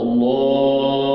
الله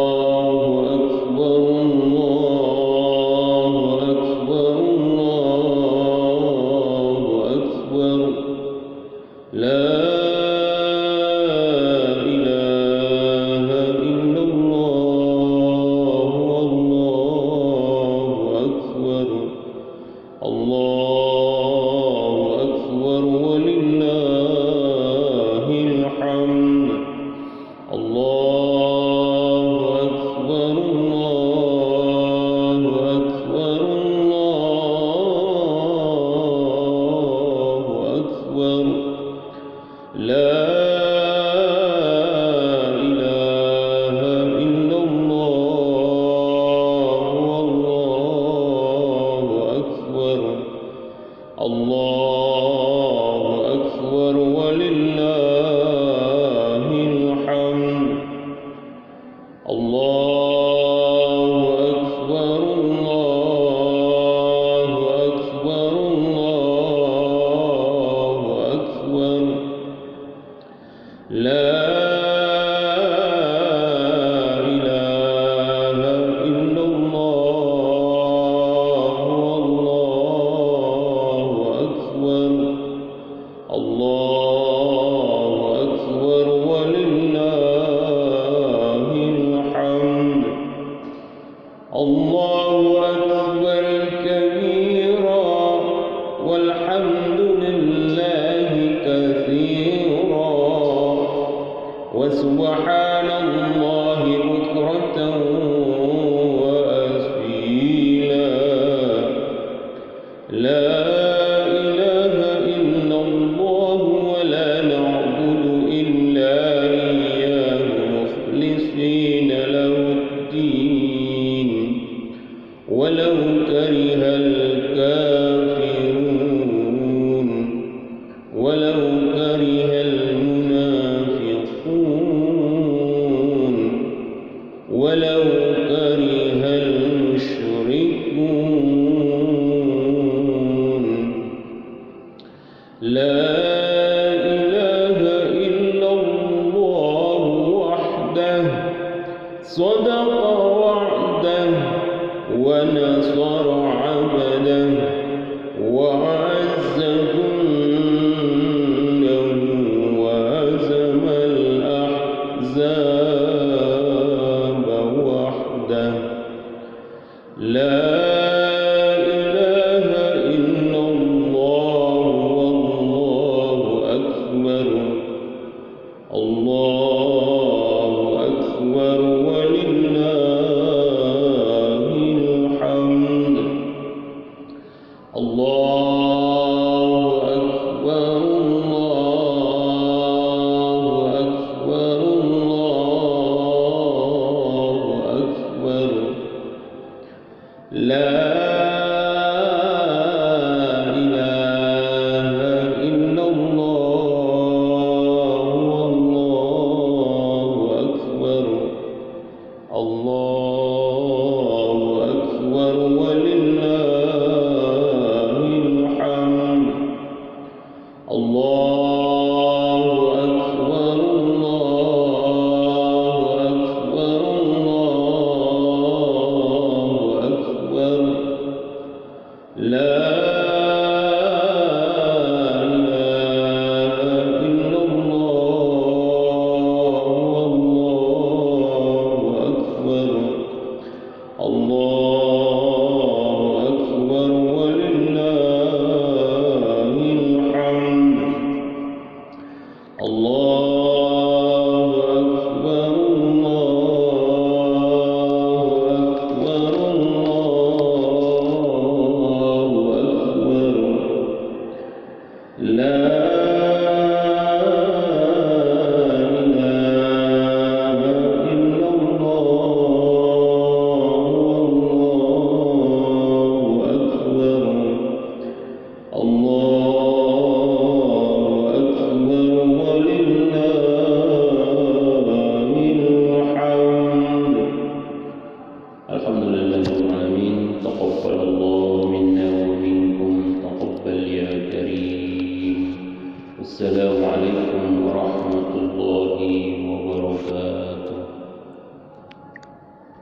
الأكبر ولله الله أكبر ولله الحمد. الله أكبر كبيرا والحمد لله كثيرا. وسبحان الله بكرة وأسيلا لا الدين. ولو كره الكافرون. ولو كره المنافقون. ولو كره المشركون. لا صدق وعده ونصر عبده وعز جنده وهزم الأحزاب وحده. لا لا لا السلام